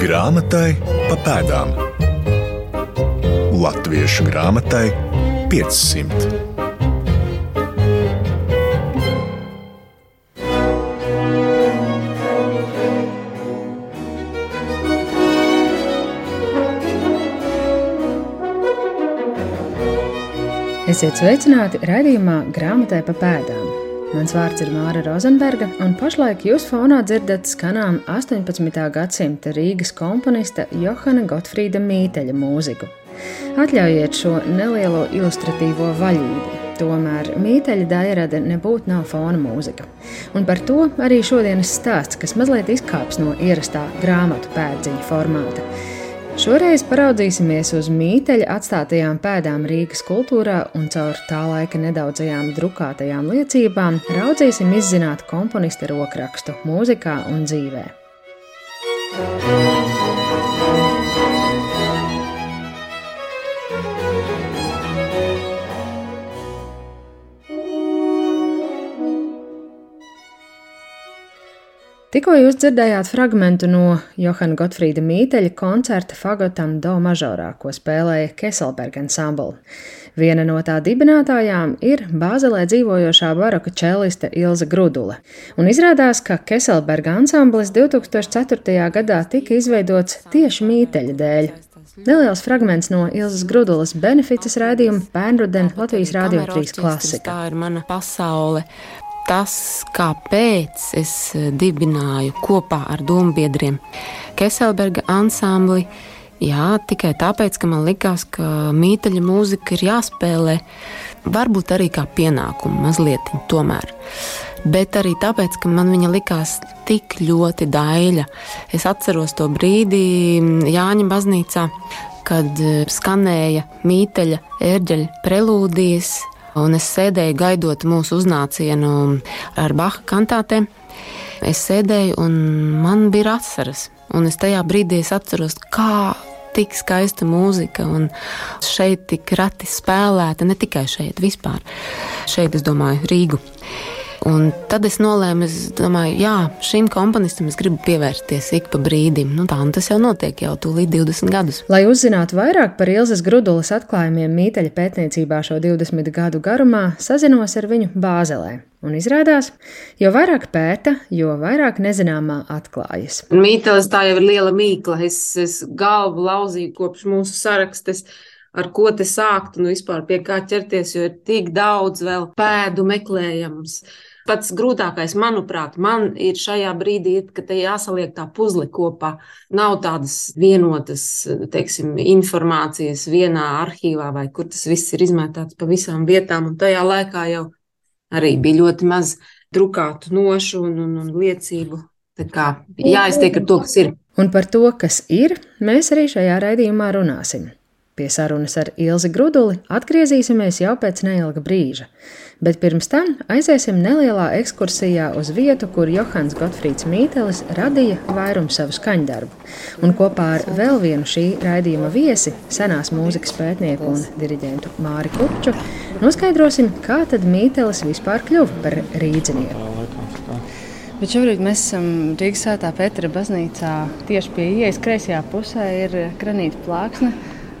Grāmatai pa pēdām. Latviešu grāmatai 500. Esiet sveicināti raidījumā Grāmatai pa pēdām. Mans vārds ir Māra Rozenberga, un pašlaik jūs fonā dzirdat skanām 18. gadsimta Rīgas komponista Johana Gotfrīda Mīteļa mūziku. Atļaujiet šo nelielo ilustratīvo vaļību. Tomēr mīteļa daļrada nebūtu nav fona mūzika. Un par to arī šodienas stāsts, kas mazliet izkāps no ierastā grāmatu pēdziņa formāta. Šoreiz paraudzīsimies uz mīteļa atstātajām pēdām Rīgas kultūrā un caur tā laika nedaudzajām drukātajām liecībām raudzīsim izzināt komponista rokrakstu mūzikā un dzīvē. Tikko jūs dzirdējāt fragment no Johana Gotfrīda Mīteļa koncerta Fagotam Do mažorā, ko spēlēja Kesselberga ansambla. Viena no tā dibinātājām ir Bāzelē dzīvojošā baroka čeliste Ilza Grudule. Un izrādās, ka Kesselberga ansamblis 2004. gadā tika izveidots tieši Mīteļa dēļ. Neliels fragments no Ilzas Grudulas beneficas raidījuma Pērnruden Latvijas Rādio 3 klasika. Tā ir mana pasaule tas, kāpēc es eh, dibināju kopā ar dombiedriem Keselberga ansambli. Jā, tikai tāpēc, ka man likās, ka mīteļa mūzika ir jāspēlē, varbūt arī kā pienākumu mazliet tomēr. Bet arī tāpēc, ka man viņa likās tik ļoti daļa. Es atceros to brīdi Jāņa baznīcā, kad eh, skanēja mīteļa ērģeļa prelūdijas Un es sēdēju gaidot mūsu uznācienu ar Baha kantātēm. Es sēdēju un man bija asaras. Un es tajā brīdī es atceros, kā tik skaista mūzika, un šeit tik rati spēlēta, ne tikai šeit, vispār. Šeit, es domāju, Rīgu. Un tad es nolēmu, es domāju, jā, šim komponistam es gribu pievērsties ik pa brīdim. Nu, tā tas jau notiek jau tūlīt 20 gadus. Lai uzzinātu vairāk par Ilzas Grudulas atklājumiem mīteļa pētniecībā šo 20 gadu garumā, sazinos ar viņu Bāzelē. Un izrādās, jo vairāk pēta, jo vairāk nezināmā atklājas. Mītelis tā jau ir liela mīkla. Es, es galvu lauzīju kopš mūsu sarakstes ar ko te sākt un vispār pie kā ķerties, jo ir tik daudz vēl pēdu meklējams pats grūtākais, manuprāt, man ir šajā brīdī, kad te jāsaliek tā puzle kopā. Nav tādas vienotas, teiksim, informācijas vienā arhīvā vai kur tas viss ir izmētāts pa visām vietām. Un tajā laikā jau arī bija ļoti maz drukātu nošu un, un, un liecību. Tā kā jāiztiek ar to, kas ir. Un par to, kas ir, mēs arī šajā raidījumā runāsim. Pie sarunas ar Ilzi Gruduli atgriezīsimies jau pēc neilga brīža, bet pirms tam aiziesim nelielā ekskursijā uz vietu, kur Johans Gotfrīds Mītelis radīja vairumu savu skaņdarbu, un kopā ar vēl vienu šī raidījuma viesi, senās mūzikas pētnieku un diriģentu Māri Kupču, noskaidrosim, kā tad Mītelis vispār kļuva par rīdzinieku. Bet šobrīd mēs esam Rīgas Svētā Pētera baznīcā. Tieši pie ieejas kreisajā pusē ir granīta plāksne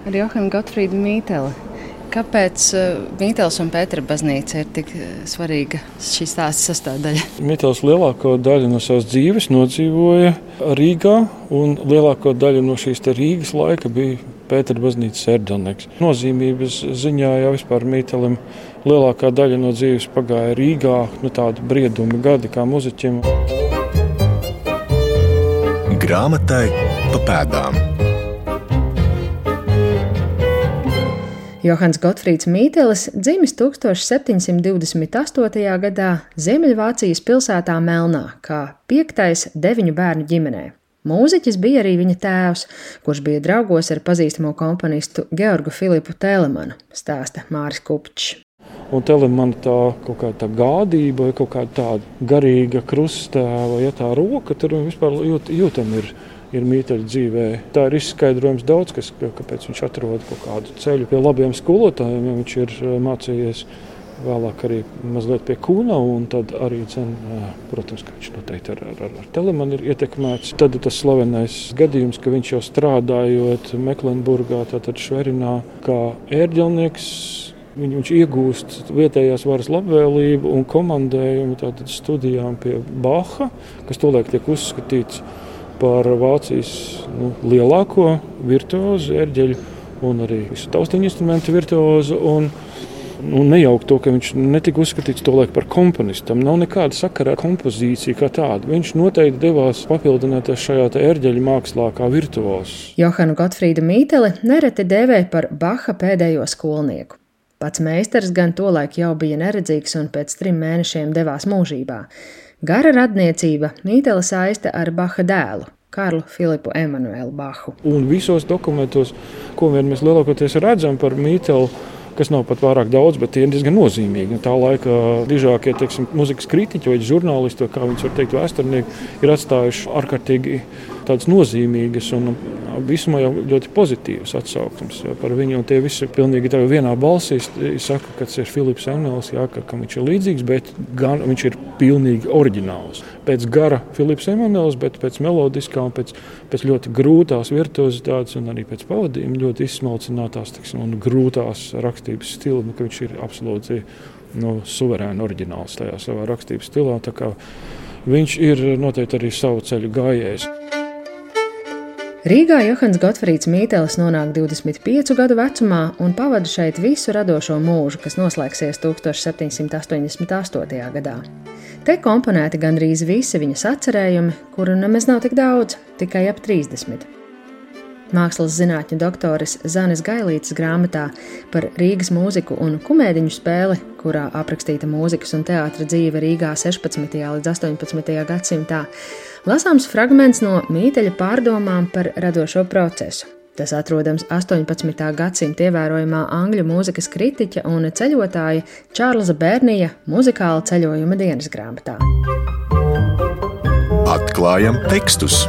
ar Johanu Gotfrīdu Mīteli. Kāpēc uh, Mītels un Pētera baznīca ir tik uh, svarīga šī stāsta sastāvdaļa? Mītels lielāko daļu no savas dzīves nodzīvoja Rīgā, un lielāko daļu no šīs Rīgas laika bija Pētera baznīcas ērģelnieks. Nozīmības ziņā jau vispār Mītelim lielākā daļa no dzīves pagāja Rīgā, nu tādi briedumi gadi kā muzeķim. Grāmatai pa pēdām. Johans Gotfrīds Mītelis dzimis 1728. gadā Ziemeļvācijas pilsētā Melnā, kā piektais deviņu bērnu ģimenē. Mūziķis bija arī viņa tēvs, kurš bija draugos ar pazīstamo komponistu Georgu Filipu Telemanu, stāsta Māris Kupčs. Un telemāna tā kaut kāda gādība, vai kaut kāda tāda garīga krustēva, ja tā roka tur vispār jūt, jūtam ir ir mīteļa dzīvē. Tā ir izskaidrojums daudz, kas, kāpēc viņš atrod kaut kādu ceļu pie labiem skolotājiem, ja viņš ir eh, mācījies vēlāk arī mazliet pie kūna. Tad arī, dzen, protams, ka viņš noteikti ar, ar, ar telemanu ir ietekmēts. Tad tas slavenais gadījums, ka viņš jau strādājot Meklenburgā, tātad Šverinā, kā ērģelnieks. Viņ, viņš iegūst vietējās varas labvēlību un komandējumu studijām pie Baha, kas tolaik tiek uzskatīts par Vācijas nu, lielāko virtuozu ērģeļu un arī visu taustiņu instrumentu virtuozu. Un, Nu, nejaukt to, ka viņš netika uzskatīts tolaik par komponistu. Tam nav nekāda sakara ar kompozīciju kā tādu. Viņš noteikti devās papildināties šajā ērģeļa mākslā kā virtuos. Johanu Gotfrīdu Mīteli nereti dēvēja par Baha pēdējo skolnieku. Pats meistars gan tolaik jau bija neredzīgs un pēc trim mēnešiem devās mūžībā. Gara radniecība Mītela saista ar Baha dēlu, Karlu Filipu Emanuelu Bahu. Un visos dokumentos, ko vien mēs lielākoties redzam par Mītelu, kas nav pat pārāk daudz, bet tie ir diezgan nozīmīgi. Tā laika dižākie teiksim, muzikas kritiķi vai žurnālisti, kā viņi var teikt, vēsturnieki, ir atstājuši ārkārtīgi tādas nozīmīgas un visumā jau ļoti pozitīvas atsauksmes par viņu. Tie visi pilnīgi vienā balsī. Es saku, ka tas ir Filips Emīls, jā, ka, ka viņš ir līdzīgs, bet gan viņš ir pilnīgi oriģināls. Pēc gara Filips Emīls, bet pēc melodiskā un pēc, pēc ļoti grūtās virtuozitātes un arī pēc pavadījuma ļoti izsmalcinātās tiksim, un grūtās rakstības stila. Nu, viņš ir absolūti nu, suverēni oriģināls tajā savā rakstības stilā. Viņš ir noteikti arī savu ceļu gājējs. Rīgā Johans Gotfrīds Mītelis nonāk 25 gadu vecumā un pavada šeit visu radošo mūžu, kas noslēgsies 1788. gadā. Te komponēti gandrīz visi viņa sacerējumi, kuru nemaz nav tik daudz, tikai ap 30. Mākslas zinātņu doktoris Zanes Gailītas grāmatā par Rīgas mūziku un kumēdiņu spēli, kurā aprakstīta mūzikas un teātra dzīve Rīgā 16. līdz 18. gadsimtā, lasāms fragments no mīteļa pārdomām par radošo procesu. Tas atrodams 18. gadsimta ievērojamā angļu mūzikas kritiķa un ceļotāja Čārlza Bērnija muzikāla ceļojuma dienas grāmatā. Atklājam tekstus!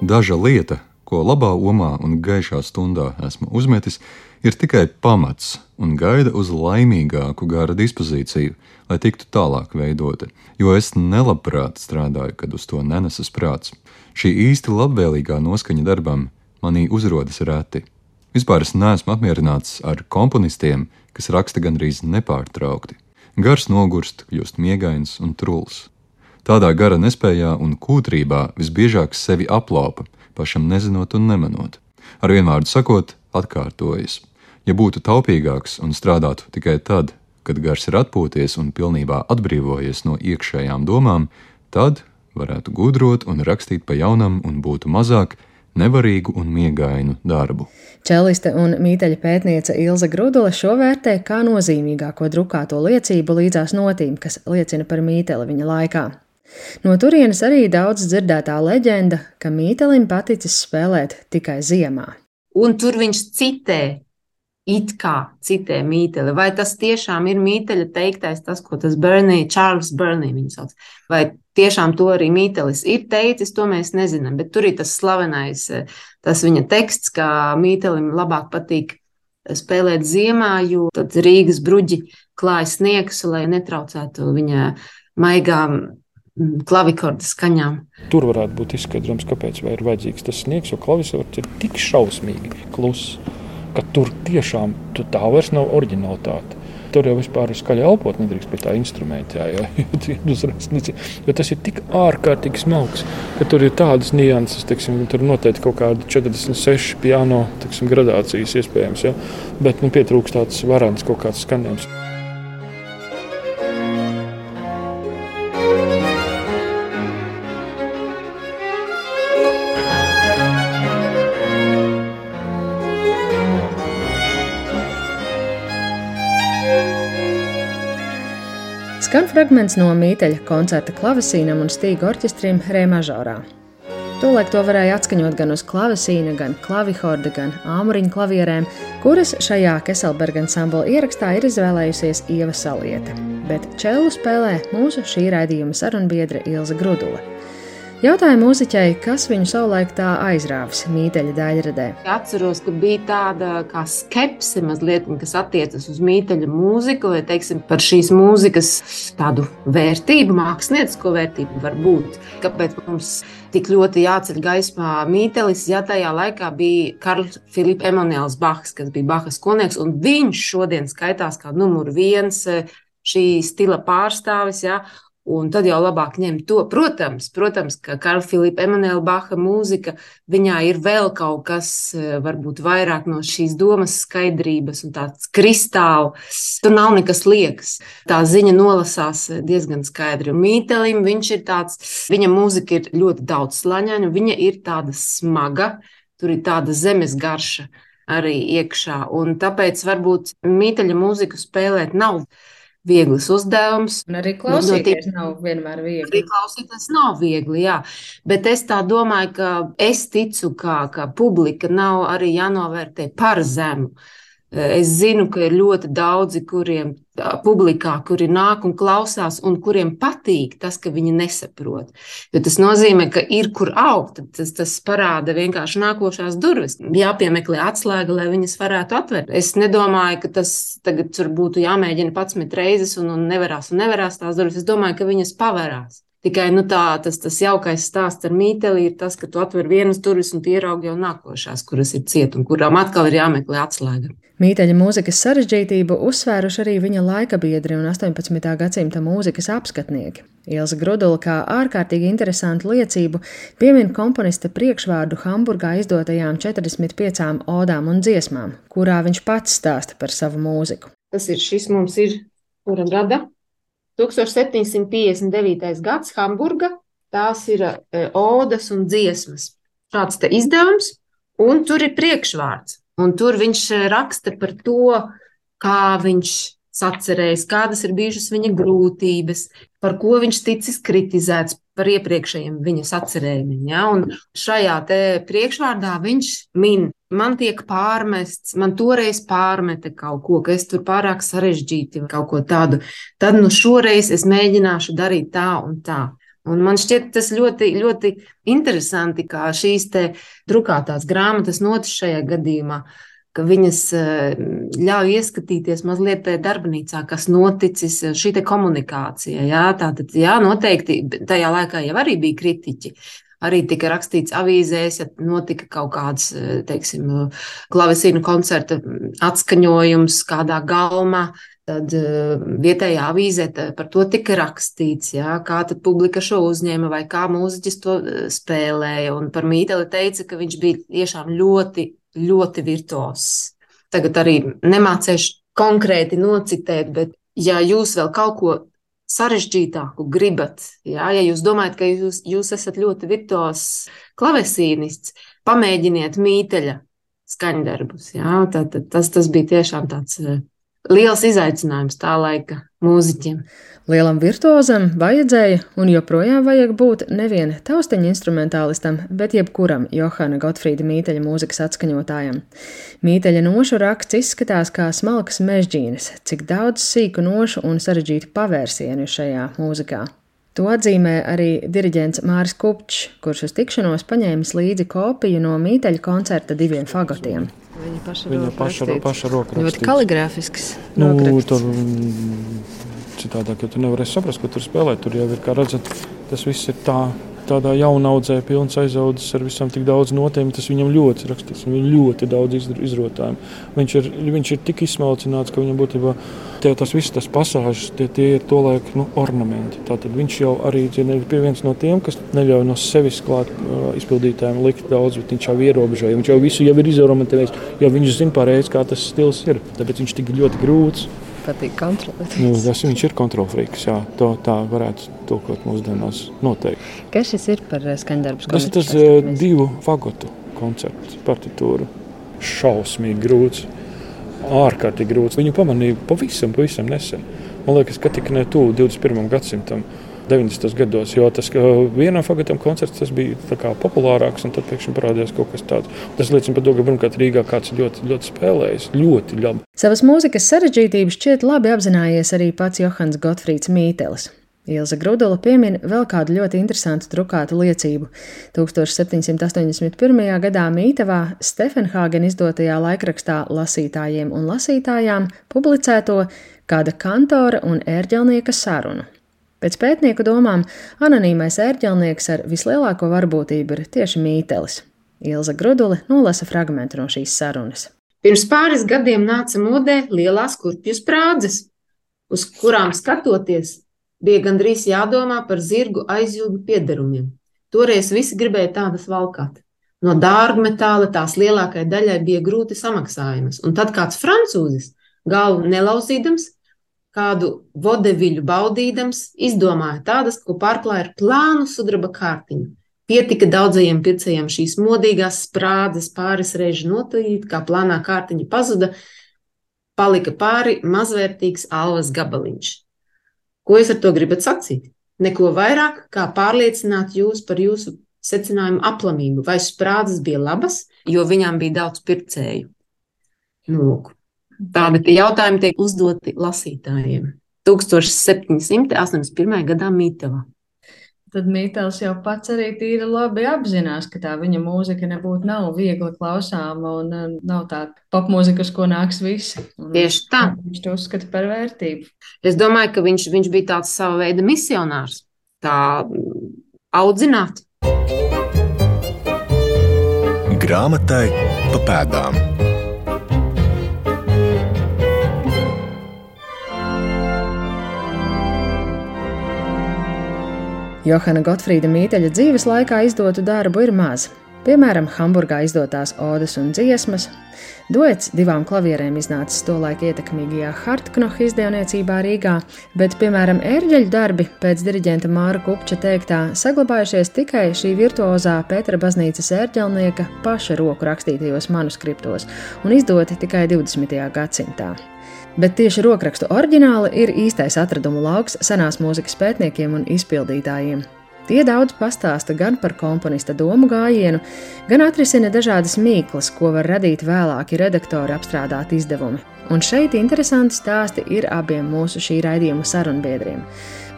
Daža lieta, ko labā omā un gaišā stundā esmu uzmetis, ir tikai pamats un gaida uz laimīgāku gara dispozīciju, lai tiktu tālāk veidota, jo es nelabprāt strādāju, kad uz to nenesas prāts. Šī īsti labvēlīgā noskaņa darbam manī uzrodas reti. Vispār es neesmu apmierināts ar komponistiem, kas raksta gandrīz nepārtraukti. Gars nogurst, kļūst miegains un truls. Tādā gara nespējā un kūtrībā visbiežāk sevi aplaupa, pašam nezinot un nemanot. Ar vienu vārdu sakot, atkārtojas. Ja būtu taupīgāks un strādātu tikai tad, kad gars ir atpūties un pilnībā atbrīvojies no iekšējām domām, tad varētu gudrot un rakstīt pa jaunam un būtu mazāk nevarīgu un miegainu darbu. Čeliste un mīteļa pētniece Ilza Grudula šo vērtē kā nozīmīgāko drukāto liecību līdzās notīm, kas liecina par mīteli viņa laikā. No turienes arī daudz dzirdētā leģenda, ka mītelim paticis spēlēt tikai ziemā. Un tur viņš citē, it kā citē mīteli. Vai tas tiešām ir mīteļa teiktais, tas, ko tas Bernija, Čārlis Bernija viņa sauc. Vai tiešām to arī mītelis ir teicis, to mēs nezinām. Bet tur ir tas slavenais, tas viņa teksts, ka mītelim labāk patīk spēlēt ziemā, jo tad Rīgas bruģi klājas sniegs, lai netraucētu viņa maigām klavikorda skaņām. Tur varētu būt izskaidrojums, kāpēc ir vajadzīgs tas sniegs, jo klavikords ir tik šausmīgi kluss, ka tur tiešām tu tā vairs nav oriģinalitāte. Tur jau vispār skaļi elpot nedrīkst pie tā instrumenta. Jā, jā, jo tas ir tik ārkārtīgi smalks, ka tur ir tādas nianses, teiksim, tur noteikti kaut kāda 46 piano teiksim, gradācijas iespējams. Jā, bet nu, pietrūkst tāds varants kaut kāds skanējums. Skan fragments no mīteļa koncerta klavesīnam un stīgu orķestrim Rē mažorā. Tolēk to varēja atskaņot gan uz klavesīna, gan klavihorda, gan āmuriņu klavierēm, kuras šajā Keselberga ansambla ierakstā ir izvēlējusies Ieva Saliete. Bet čelu spēlē mūsu šī raidījuma sarunbiedre Ilza Grudula. Jautāja mūziķei, kas viņu savulaik tā aizrāvis mīteļa daļradē. Atceros, ka bija tāda kā skepse mazliet, kas attiecas uz mīteļa mūziku, vai teiksim par šīs mūzikas tādu vērtību, māksliniecisko vērtību var būt. Kāpēc mums tik ļoti jāceļ gaismā mītelis, ja tajā laikā bija Karls Filips Emanuels Bahs, kas bija Bahas skolnieks, un viņš šodien skaitās kā numur viens šī stila pārstāvis. Ja? Un tad jau labāk ņemt to. Protams, protams ka Karla Filipa Emanuela Baha mūzika, viņā ir vēl kaut kas, eh, varbūt vairāk no šīs domas skaidrības un tāds kristāls. Tur nav nekas liekas. Tā ziņa nolasās eh, diezgan skaidri. Un Mītelim viņš ir tāds, viņa mūzika ir ļoti daudz slaņaina, viņa ir tāda smaga, tur ir tāda zemes garša arī iekšā. Un tāpēc varbūt mīteļa mūziku spēlēt nav viegls uzdevums. Un arī klausīties no, nav vienmēr viegli. Arī klausīties nav viegli, jā. Bet es tā domāju, ka es ticu, ka, ka publika nav arī jānovērtē par zemu. Es zinu, ka ir ļoti daudzi, kuriem publikā, kuri nāk un klausās, un kuriem patīk tas, ka viņi nesaprot. Jo tas nozīmē, ka ir kur augt. Tas, tas parāda vienkārši nākošās durvis. Jāpiemeklē atslēga, lai viņas varētu atvērt. Es nedomāju, ka tas tagad būtu jāmēģina pats met reizes un, un nevarās un nevarās tās durvis. Es domāju, ka viņas pavērās. Tikai nu, tā, tas, tas jaukais stāsts ar mīteli ir tas, ka tu atver vienas durvis un ieraugi jau nākošās, kuras ir ciet un kurām atkal ir jāmeklē atslēga. Mīteļa mūzikas sarežģītību uzsvēruši arī viņa laika biedri un 18. gadsimta mūzikas apskatnieki. Ilza Grudula kā ārkārtīgi interesantu liecību piemin komponista priekšvārdu Hamburgā izdotajām 45 odām un dziesmām, kurā viņš pats stāsta par savu mūziku. Tas ir šis mums ir kura gada 1759. gads Hamburga, tās ir e, odas un dziesmas. Šāds te izdevums, un tur ir priekšvārds. Un tur viņš e, raksta par to, kā viņš sacerējis, kādas ir bijušas viņa grūtības, par ko viņš ticis kritizēts par iepriekšējiem viņa sacerējumiem. Ja? Un šajā priekšvārdā viņš min man tiek pārmests, man toreiz pārmeta kaut ko, ka es tur pārāk sarežģīti kaut ko tādu. Tad nu šoreiz es mēģināšu darīt tā un tā. Un man šķiet tas ļoti, ļoti interesanti, kā šīs drukātās grāmatas notis šajā gadījumā, ka viņas eh, ļauj ieskatīties mazliet tajā darbnīcā, kas noticis, šī te komunikācija. Jā, tātad, jā, noteikti tajā laikā jau arī bija kritiķi, arī tika rakstīts avīzēs, ja notika kaut kāds, eh, teiksim, klavesīnu koncerta atskaņojums kādā galmā. Tad eh, vietējā avīzē par to tika rakstīts, jā, kā tad publika šo uzņēma vai kā mūziķis to eh, spēlēja. Un par Mīteli teica, ka viņš bija tiešām ļoti, ļoti virtuos. Tagad arī nemācēšu konkrēti nocitēt, bet ja jūs vēl kaut ko sarežģītāku gribat. Jā, ja jūs domājat, ka jūs, jūs esat ļoti virtuos klavesīnists, pamēģiniet mīteļa skaņdarbus. Jā, tad, tad, tas, tas bija tiešām tāds liels izaicinājums tā laika mūziķiem. Lielam virtuozam vajadzēja un joprojām vajag būt nevien taustiņa instrumentālistam, bet jebkuram Johana Gotfrīda Mīteļa mūzikas atskaņotājam. Mīteļa nošu raksts izskatās kā smalkas mežģīnes, cik daudz sīku nošu un sarežģītu pavērsienu šajā mūzikā. To atzīmē arī diriģents Māris Kupčs, kurš uz tikšanos paņēmis līdzi kopiju no mīteļa koncerta diviem fagotiem. Viņa paša, Viņa paša, paša roka rakstīts. Ļoti kaligrāfisks. Nu, tur citādāk, jo tu nevarēsi saprast, ko tur spēlē. Tur jau ir, kā redzat, tas viss ir tā. Tādā jaunaudzē, pilns aizaudzis ar visam tik daudz notēm, tas viņam ļoti rakstīts. Viņam ļoti daudz izrotājumu. Viņš ir, viņš ir tik izsmalcināts, ka viņam būtībā tie, tas viss, tas pasāžas, tie, tie ir to laiku nu, ornamenti. Tātad viņš jau arī ir viens no tiem, kas neļauj no sevis klāt uh, izpildītājiem likt daudz, bet viņš jau ierobežoja. Viņš jau visu jau ir izornamentējis, jo viņš zina pareizi, kā tas stils ir. Tāpēc viņš tik ļoti grūts patīk kontrolēt. Nu, tas viņš ir kontrolfrīks. Jā, to tā varētu tulkot mūsdienās noteikti. Kas šis ir par skaņdarbs? Tas ir tas uh, divu fagotu koncepts, partitūra. Šausmīgi grūts, ārkārtīgi grūts. Viņu pamanīja pavisam, pavisam nesen. Man liekas, ka tik ne tuvu 21. gadsimtam. 90. gados, jo tas vienam fagatam koncerts tas bija populārāks, un tad pēkšņi parādījās kaut kas tāds. Tas liecina par to, ka pirmkārt Rīgā kāds ļoti, ļoti spēlējis, ļoti labi. Savas mūzikas sarežģītības šķiet labi apzinājies arī pats Johans Gotfrīds Mītelis. Ilza Grudula piemin vēl kādu ļoti interesantu drukātu liecību. 1781. gadā Mītavā Stefenhāgen izdotajā laikrakstā lasītājiem un lasītājām publicēto kāda kantora un ērģelnieka sarunu. Pēc pētnieku domām, anonīmais ērģelnieks ar vislielāko varbūtību ir tieši Mītelis. Ilza Grudule nolasa fragment no šīs sarunas. Pirms pāris gadiem nāca modē lielās kurpju sprādzes, uz kurām skatoties Bija gandrīz jādomā par zirgu aizjūgu piederumiem. Toreiz visi gribēja tādas valkāt. No dārgmetāla tās lielākajai daļai bija grūti samaksājamas, un tad kāds francūzis, galvu nelauzīdams, kādu vodeviļu baudīdams, izdomāja tādas, ko pārklāja ar plānu sudraba kārtiņu. Pietika daudzajiem pircējiem šīs modīgās sprādzes pāris reizes notīt, kā plānā kārtiņa pazuda, palika pāri mazvērtīgs alvas gabaliņš. Ko jūs ar to gribat sacīt? Neko vairāk kā pārliecināt jūs par jūsu secinājumu aplamību, vai sprādzes bija labas, jo viņām bija daudz pircēju. Nu, lūk. Tādi jautājumi tiek uzdoti lasītājiem. 1781. gadā Mītavā tad Mītels jau pats arī tīri labi apzinās, ka tā viņa mūzika nebūtu nav viegli klausāma un uh, nav tāda popmūzika, uz ko nāks visi. Un Tieši tā. Viņš to uzskata par vērtību. Es domāju, ka viņš, viņš bija tāds sava veida misionārs. Tā audzināt. Grāmatai pa pēdām. Johana Gotfrīda Mīteļa dzīves laikā izdotu darbu ir maz. Piemēram, Hamburgā izdotās odes un dziesmas, duets divām klavierēm iznācis tolaik ietekmīgajā Hartknoha izdevniecībā Rīgā, bet, piemēram, ērģeļu darbi pēc diriģenta Māra Kupča teiktā saglabājušies tikai šī virtuozā Pētera baznīcas ērģelnieka paša roku rakstītajos manuskriptos un izdoti tikai 20. gadsimtā. Bet tieši rokrakstu oriģināli ir īstais atradumu lauks senās mūzikas pētniekiem un izpildītājiem. Tie daudz pastāsta gan par komponista domu gājienu, gan atrisina dažādas mīklas, ko var radīt vēlāki redaktori apstrādāt izdevumi. Un šeit interesanti stāsti ir abiem mūsu šī raidījuma sarunbiedriem.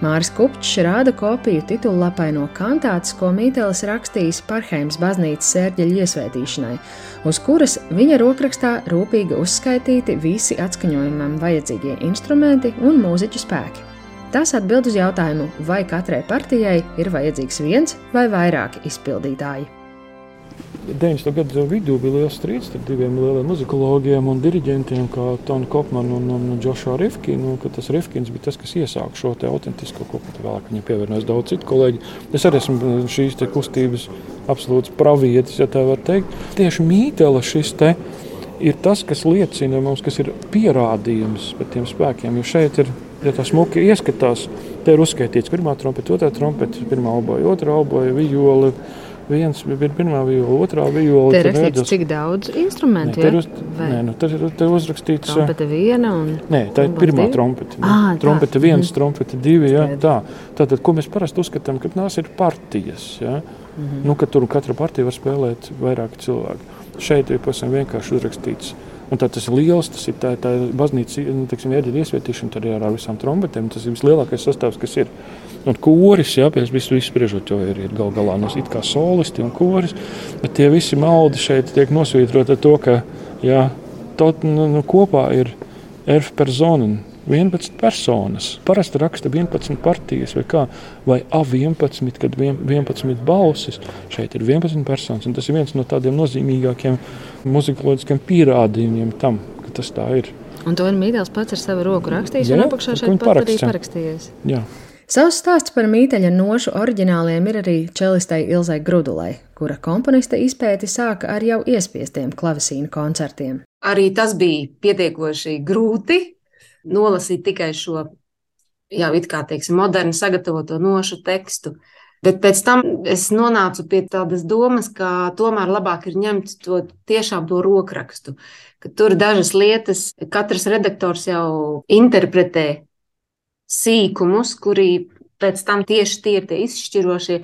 Māris Kupčs rāda kopiju titullapai no kantātes, ko Mītelis rakstījis Parheimas baznīcas sērģeļa iesvētīšanai, uz kuras viņa rokrakstā rūpīgi uzskaitīti visi atskaņojumam vajadzīgie instrumenti un mūziķu spēki. Tas atbild uz jautājumu, vai katrai partijai ir vajadzīgs viens vai vairāki izpildītāji. 90. gadu vidū bija liels strīds starp diviem lieliem muzikologiem un diriģentiem, kā Tonu Kopmanu un, un Džošu Rifkinu. Tas Rifkins bija tas, kas iesāka šo autentisko kopu. Vēlāk viņam pievienojas daudz citu kolēģi. Es arī esmu šīs kustības absolūts pravietis, ja tā var teikt. Tieši mītela šis te ir tas, kas liecina mums, kas ir pierādījums par tiem spēkiem. Jo šeit ir, ja tā smuki ieskatās, te ir uzskaitīts pirmā trompeta, otrā trompeta, pirmā oboja, otrā oboja, vijoli viens bija pirmā viola, otrā viola. Tur ir rakstīts, cik daudz instrumentu nē, ja? uz, nē, nu, tur ir tur uzrakstīts. Trompete viena un. Nē, tā ir pirmā divi? trompete. Ah, trompete tā. viens, mm. trompete divi. Ja, tā. Tātad, ko mēs parasti uzskatām, ka tās ir partijas. Ja? Mm -hmm. nu, tur katra partija var spēlēt vairāk cilvēku. Šeit ir pavisam vienkārši uzrakstīts Un tā, tas ir liels, tas ir tā, tā baznīcas nu, ieģeļa iesvietīšana, tur ir ar visām trombetēm. Tas ir vislielākais sastāvs, kas ir. Un koris, jā, pēc visu, visu spriežot, jo ir, ir gal galā no it kā solisti un koris, bet tie visi maldi šeit tiek nosvītroti ar to, ka jā, tot, nu, nu, kopā ir erf personen 11 personas. Parasti raksta 11 partijas vai kā, vai A11, kad 11 balsis. Šeit ir 11 personas, un tas ir viens no tādiem nozīmīgākiem muzikoloģiskiem pierādījumiem tam, ka tas tā ir. Un to ir Mītēls pats ar savu roku rakstījis, jā, un apakšā šeit pat arī parakstījies. Jā. Savs stāsts par mīteļa nošu oriģināliem ir arī čelistai Ilzai Grudulai, kura komponista izpēti sāka ar jau iespiestiem klavesīnu koncertiem. Arī tas bija pietiekoši grūti, nolasīt tikai šo jau it kā teiksim, modernu sagatavoto nošu tekstu. Bet pēc tam es nonācu pie tādas domas, ka tomēr labāk ir ņemt to tiešām to rokrakstu, ka tur dažas lietas katrs redaktors jau interpretē sīkumus, kuri pēc tam tieši tie ir tie izšķirošie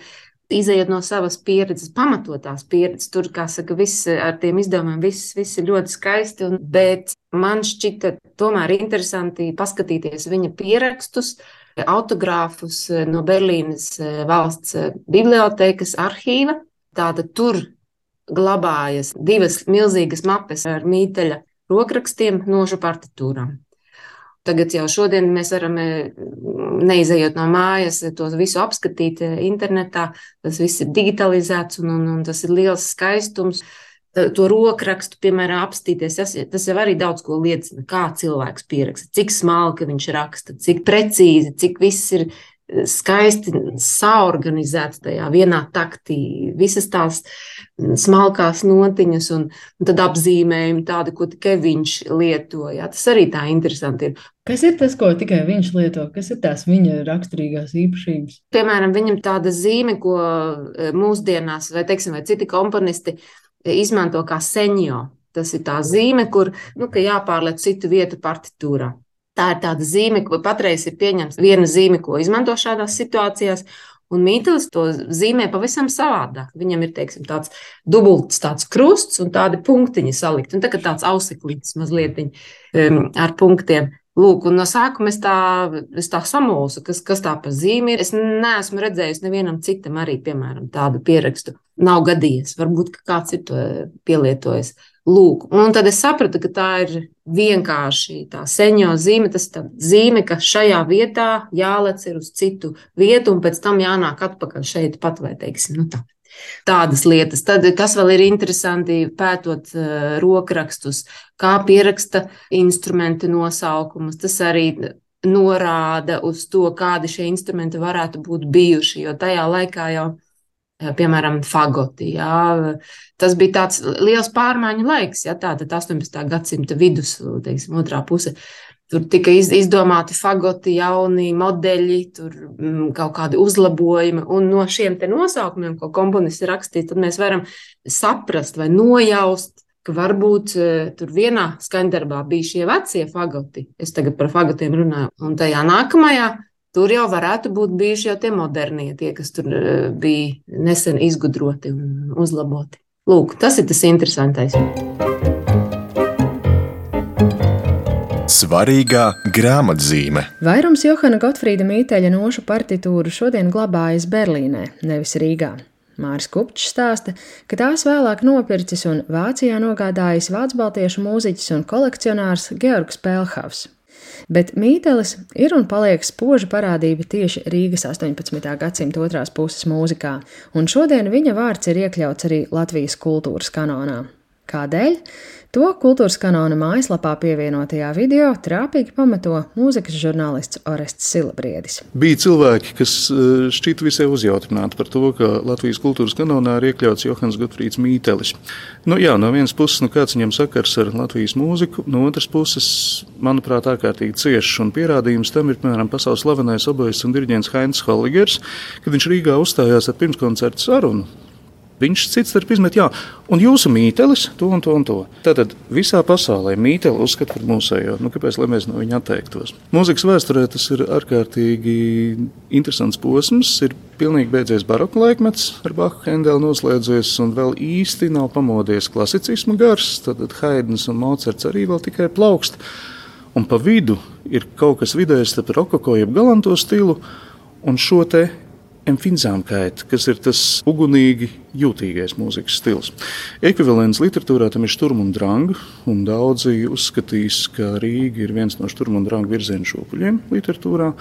izējot no savas pieredzes, pamatotās pieredzes. Tur, kā saka, viss ar tiem izdevumiem, viss, viss ir ļoti skaisti. Un, bet man šķita tomēr interesanti paskatīties viņa pierakstus, autogrāfus no Berlīnes valsts bibliotekas arhīva. Tātad tur glabājas divas milzīgas mapes ar mīteļa rokrakstiem, nošu partitūrām. Tagad jau šodien mēs varam, neizejot no mājas, to visu apskatīt internetā. Tas viss ir digitalizēts un, un, un tas ir liels skaistums. To rokrakstu, piemēram, apstīties, tas, tas jau arī daudz ko liecina. Kā cilvēks pieraksta, cik smalki viņš raksta, cik precīzi, cik viss ir skaisti saorganizēts tajā vienā taktī, visas tās smalkās notiņas un, un tad apzīmējumi tādi, ko tikai viņš lietoja. Tas arī tā interesanti ir. Kas ir tas, ko tikai viņš lieto? Kas ir tās viņa raksturīgās īpašības? Piemēram, viņam tāda zīme, ko e, mūsdienās, vai, teiksim, vai citi komponisti izmanto kā senjo. Tas ir tā zīme, kur nu, jāpārliek citu vietu partitūrā. Tā ir tāda zīme, ko patreiz ir pieņemta viena zīme, ko izmanto šādās situācijās. Un mītlis to zīmē pavisam savādāk. Viņam ir teiksim, tāds dubults tāds krusts un tādi punktiņi salikt. Un tā kā tāds auseklītis mazliet um, ar punktiem. Lūk, un no sākuma es tā, es tā samulsu, kas, kas tā pa zīmi ir. Es neesmu redzējusi nevienam citam arī, piemēram, tādu pierakstu. Nav gadījies. Varbūt kāds ir to pielietojis. Lūk, un tad es sapratu, ka tā ir vienkārši tā seņo zīme. Tas ir zīme, ka šajā vietā jālec ir uz citu vietu, un pēc tam jānāk atpakaļ šeit pat, vai teiksim, nu tā. Tādas lietas. Tad, kas vēl ir interesanti, pētot uh, rokrakstus, kā pieraksta instrumenti nosaukumus, tas arī norāda uz to, kādi šie instrumenti varētu būt bijuši. Jo tajā laikā jau piemēram, fagoti. Jā. Tas bija tāds liels pārmaiņu laiks, ja tā tad 18. gadsimta vidus, teiksim, otrā puse. Tur tika izdomāti fagoti, jauni modeļi, tur mm, kaut kādi uzlabojumi. Un no šiem nosaukumiem, ko komponists ir rakstījis, tad mēs varam saprast vai nojaust, ka varbūt tur vienā skaņdarbā bija šie vecie fagoti. Es tagad par fagotiem runāju. Un tajā nākamajā Tur jau varētu būt bijuši jau tie modernie, tie, kas tur eh, bija nesen izgudroti un uzlaboti. Lūk, tas ir tas interesantais. Svarīgā grāmatzīme. Vairums Johana Gotfrīda Mīteļa nošu partitūru šodien glabājas Berlīnē, nevis Rīgā. Māris Kupčs stāsta, ka tās vēlāk nopircis un Vācijā nogādājis vācu mūziķis un kolekcionārs Georgs Pēlhavs bet mītelis ir un paliek spoža parādība tieši Rīgas 18. gadsimta otrās puses mūzikā, un šodien viņa vārds ir iekļauts arī Latvijas kultūras kanonā. Kādēļ? To kultūras kanona mājaslapā pievienotajā video trāpīgi pamato mūzikas žurnālists Orests Silabriedis. Bija cilvēki, kas eh, šķita visai uzjautrināti par to, ka Latvijas kultūras kanonā ir iekļauts Johans Gutfrīds Mītelis. Nu, jā, no vienas puses, nu, kāds viņam sakars ar Latvijas mūziku, no otras puses, manuprāt, ārkārtīgi ciešs un pierādījums tam ir, piemēram, pasaules slavenais obojas un diriģents Heinz Holligers, kad viņš Rīgā uzstājās ar pirmskoncertu sarunu Viņš cits starp izmet, jā, un jūsu mītelis to un to un to. Tātad visā pasaulē mīteli uzskata par mūsējo. Nu, kāpēc mēs no viņa atteiktos? Mūzikas vēsturē tas ir ārkārtīgi interesants posms. Ir pilnīgi beidzies baroka laikmets, ar Bahu Hendelu noslēdzies, un vēl īsti nav pamodies klasicisma gars. Tad Haidns un Mocards arī vēl tikai plaukst. Un pa vidu ir kaut kas vidējs starp rokoko jeb galanto stilu un šo te Empfinzāmkeit, kas ir tas ugunīgi jūtīgais mūzikas stils. Ekvivalents literatūrā tam ir Sturm un Drang, un daudzi uzskatīs, ka Rīga ir viens no Sturm un Drang virzienu šopuļiem literatūrā.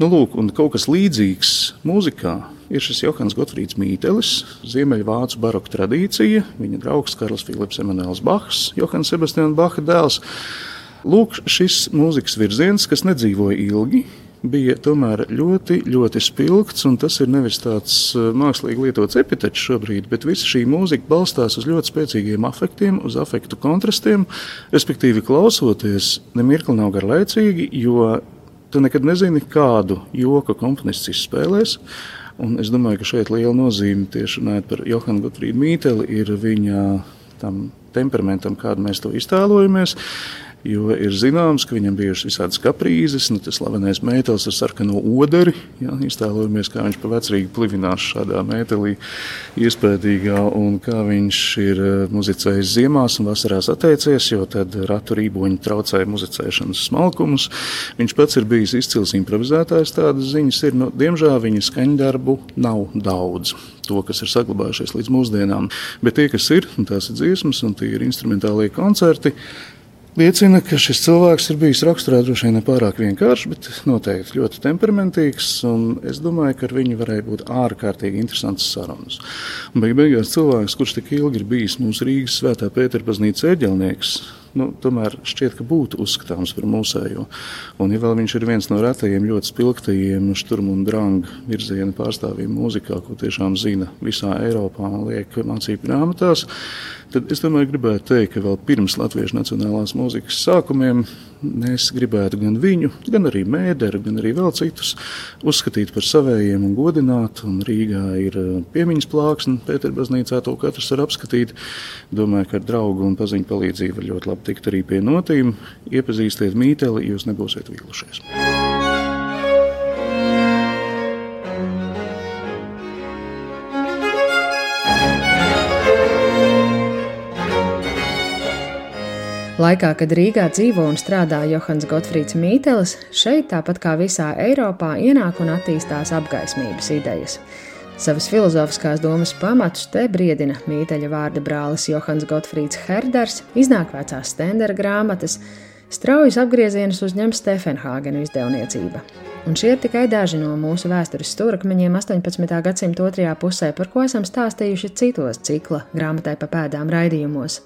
Nu, lūk, un kaut kas līdzīgs mūzikā ir šis Johans Gotfrīds Mītelis, Ziemeļvācu baroka tradīcija, viņa draugs Karls Filips Emanuels Bachs, Johans Sebastians Bacha dēls. Lūk, šis mūzikas virziens, kas nedzīvoja ilgi, bija tomēr ļoti, ļoti spilgts. Tas ir nevis tāds eh, mākslīgi lietots epitets šobrīd, bet visa šī mūzika balstās uz ļoti spēcīgiem afektiem, uz afektu kontrastiem. Respektīvi, klausoties, nemirkli nav garlaicīgi, jo tu nekad nezini, kādu joku komponists izspēlēs. Un es domāju, ka šeit liela nozīme tieši runājot par Johanu Gutfrīdu Mīteli ir viņa tam temperamentam, kādu mēs to iztēlojamies. Jo ir zināms, ka viņam bijušas visādas kaprīzes, nu, tas slavenais mētelis ar sarkano oderi. Jā, iztēlojamies, kā viņš pa vecrīgi plivinās šādā mētelī, iespējīgā, un kā viņš ir eh, muzicējis ziemās un vasarās atteicies, jo tad ratu rīboņi traucēja muzicēšanas smalkumus. Viņš pats ir bijis izcils improvizētājs, tādas ziņas ir. Nu, diemžēl viņa skaņdarbu nav daudz to, kas ir saglabājušies līdz mūsdienām. Bet tie, kas ir, tās ir dziesmas un tie ir instrumentālie koncerti, liecina, ka šis cilvēks ir bijis raksturā droši vien nepārāk vienkāršs, bet noteikti ļoti temperamentīgs. Es domāju, ka ar viņu varēja būt ārkārtīgi interesants sarunas. Beig beigās cilvēks, kurš tik ilgi ir bijis mūsu Rīgas svētā Pētera baznīcas ēģelnieks, nu, tomēr šķiet, ka būtu uzskatāms par mūsējo. Un, ja vēl viņš ir viens no retajiem ļoti spilgtajiem šturmu un drāngu virziena pārstāvjiem mūzikā, ko tiešām zina visā Eiropā un liek mācību grāmatās, tad es domāju, gribētu teikt, ka vēl pirms Latviešu nacionālās mūzikas sākumiem mēs gribētu gan viņu, gan arī mēderu, gan arī vēl citus uzskatīt par savējiem un godināt. Un Rīgā ir eh, piemiņas plāksne, Pēterbaznīcā to katrs var apskatīt. Domāju, ka ar draugu un paziņu palīdzību var ļoti labi tikt arī pie notīm. Iepazīstiet mīteli, jūs nebūsiet vīlušies. Laikā, kad Rīgā dzīvo un strādā Johans Gotfrīds Mītelis, šeit, tāpat kā visā Eiropā, ienāk un attīstās apgaismības idejas. Savas filozofiskās domas pamatus te briedina mīteļa vārda brālis Johans Gotfrīds Herders, iznāk vecās stendera grāmatas, straujas apgriezienus uzņem Stefenhāgenu izdevniecība. Un šie ir tikai daži no mūsu vēstures stūrakmeņiem 18. gadsimta otrajā pusē, par ko esam stāstījuši citos cikla grāmatai pa pēdām raidījumos.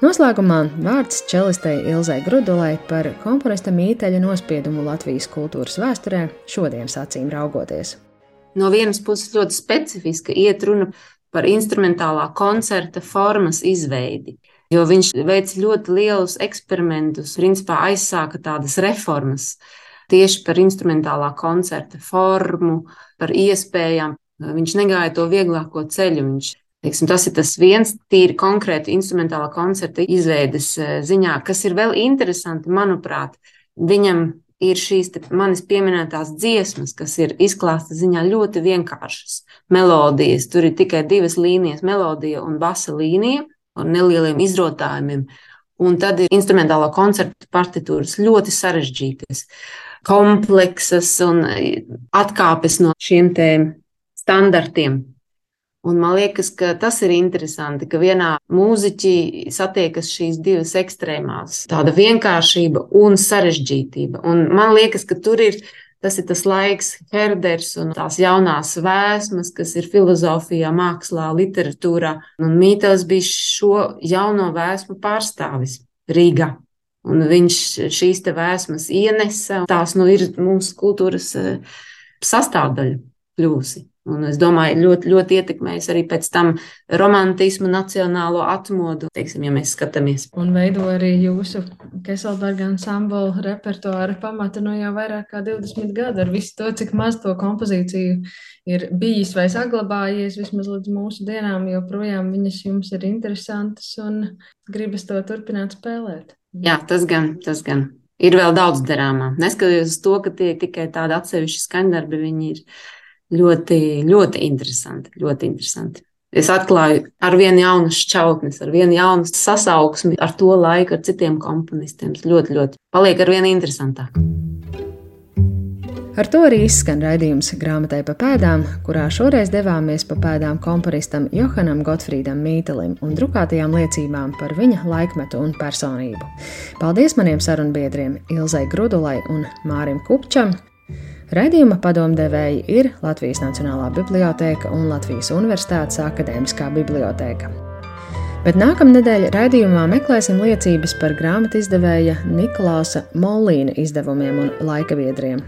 Noslēgumā vārds čelistei Ilzai Grudulai par komponista mīteļa nospiedumu Latvijas kultūras vēsturē šodienas acīm raugoties. No vienas puses ļoti specifiska iet runa par instrumentālā koncerta formas izveidi, jo viņš veic ļoti lielus eksperimentus, principā aizsāka tādas reformas tieši par instrumentālā koncerta formu, par iespējām. Viņš negāja to vieglāko ceļu. Viņš Teiksim, tas ir tas viens tīri konkrēti instrumentālā koncerta izveides e, ziņā, kas ir vēl interesanti, manuprāt. Viņam ir šīs manis pieminētās dziesmas, kas ir izklāsta ziņā ļoti vienkāršas melodijas. Tur ir tikai divas līnijas, melodija un basa līnija ar nelieliem izrotājumiem. Un tad ir instrumentālā koncerta partitūras ļoti sarežģītas, kompleksas un atkāpes no šiem standartiem. Un man liekas, ka tas ir interesanti, ka vienā mūziķī satiekas šīs divas ekstrēmās - tāda vienkāršība un sarežģītība. Un man liekas, ka tur ir tas, ir tas laiks, Herders un tās jaunās vēsmas, kas ir filozofijā, mākslā, literatūrā. Un Mītels bija šo jauno vēsmu pārstāvis Rīgā. Un viņš šīs vēsmas ienesa, tās nu ir mūsu kultūras eh, sastāvdaļa kļūsi. Un es domāju, ļoti, ļoti ietekmējis arī pēc tam romantismu, nacionālo atmodu, teiksim, ja mēs skatāmies. Un veido arī jūsu Keselberga ansambla repertuāra pamatu no nu jau vairāk kā 20 gadu ar visu to, cik maz to kompozīciju ir bijis vai saglabājies vismaz līdz mūsu dienām, joprojām viņas jums ir interesantas un gribas to turpināt spēlēt. Jā, tas gan, tas gan. Ir vēl daudz darāmā. Neskatoties uz to, ka tie ir tikai tādi atsevišķi skaņdarbi, viņi ir ļoti, ļoti interesanti. Ļoti interesanti. Es atklāju ar vienu jaunu šķautnes, ar vienu jaunu sasauksmi, ar to laiku, ar citiem komponistiem. Ļoti, ļoti paliek ar vien interesantāk. Ar to arī izskan raidījums grāmatai pa pēdām, kurā šoreiz devāmies pa pēdām komponistam Johanam Gotfrīdam Mītelim un drukātajām liecībām par viņa laikmetu un personību. Paldies maniem sarunbiedriem Ilzai Grudulai un Mārim Kupčam, Raidījuma padomdevēji ir Latvijas Nacionālā biblioteka un Latvijas Universitātes akadēmiskā biblioteka. Bet nākamnedēļ raidījumā meklēsim liecības par grāmatu izdevēja Niklausa Molīna izdevumiem un laikaviedriem.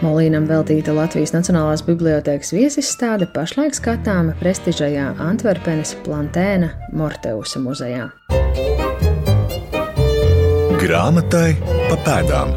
Molīnam veltīta Latvijas Nacionālās bibliotēkas viesizstāde pašlaik skatāma prestižajā Antverpenes Plantēna Morteusa muzejā. Grāmatai pa pēdām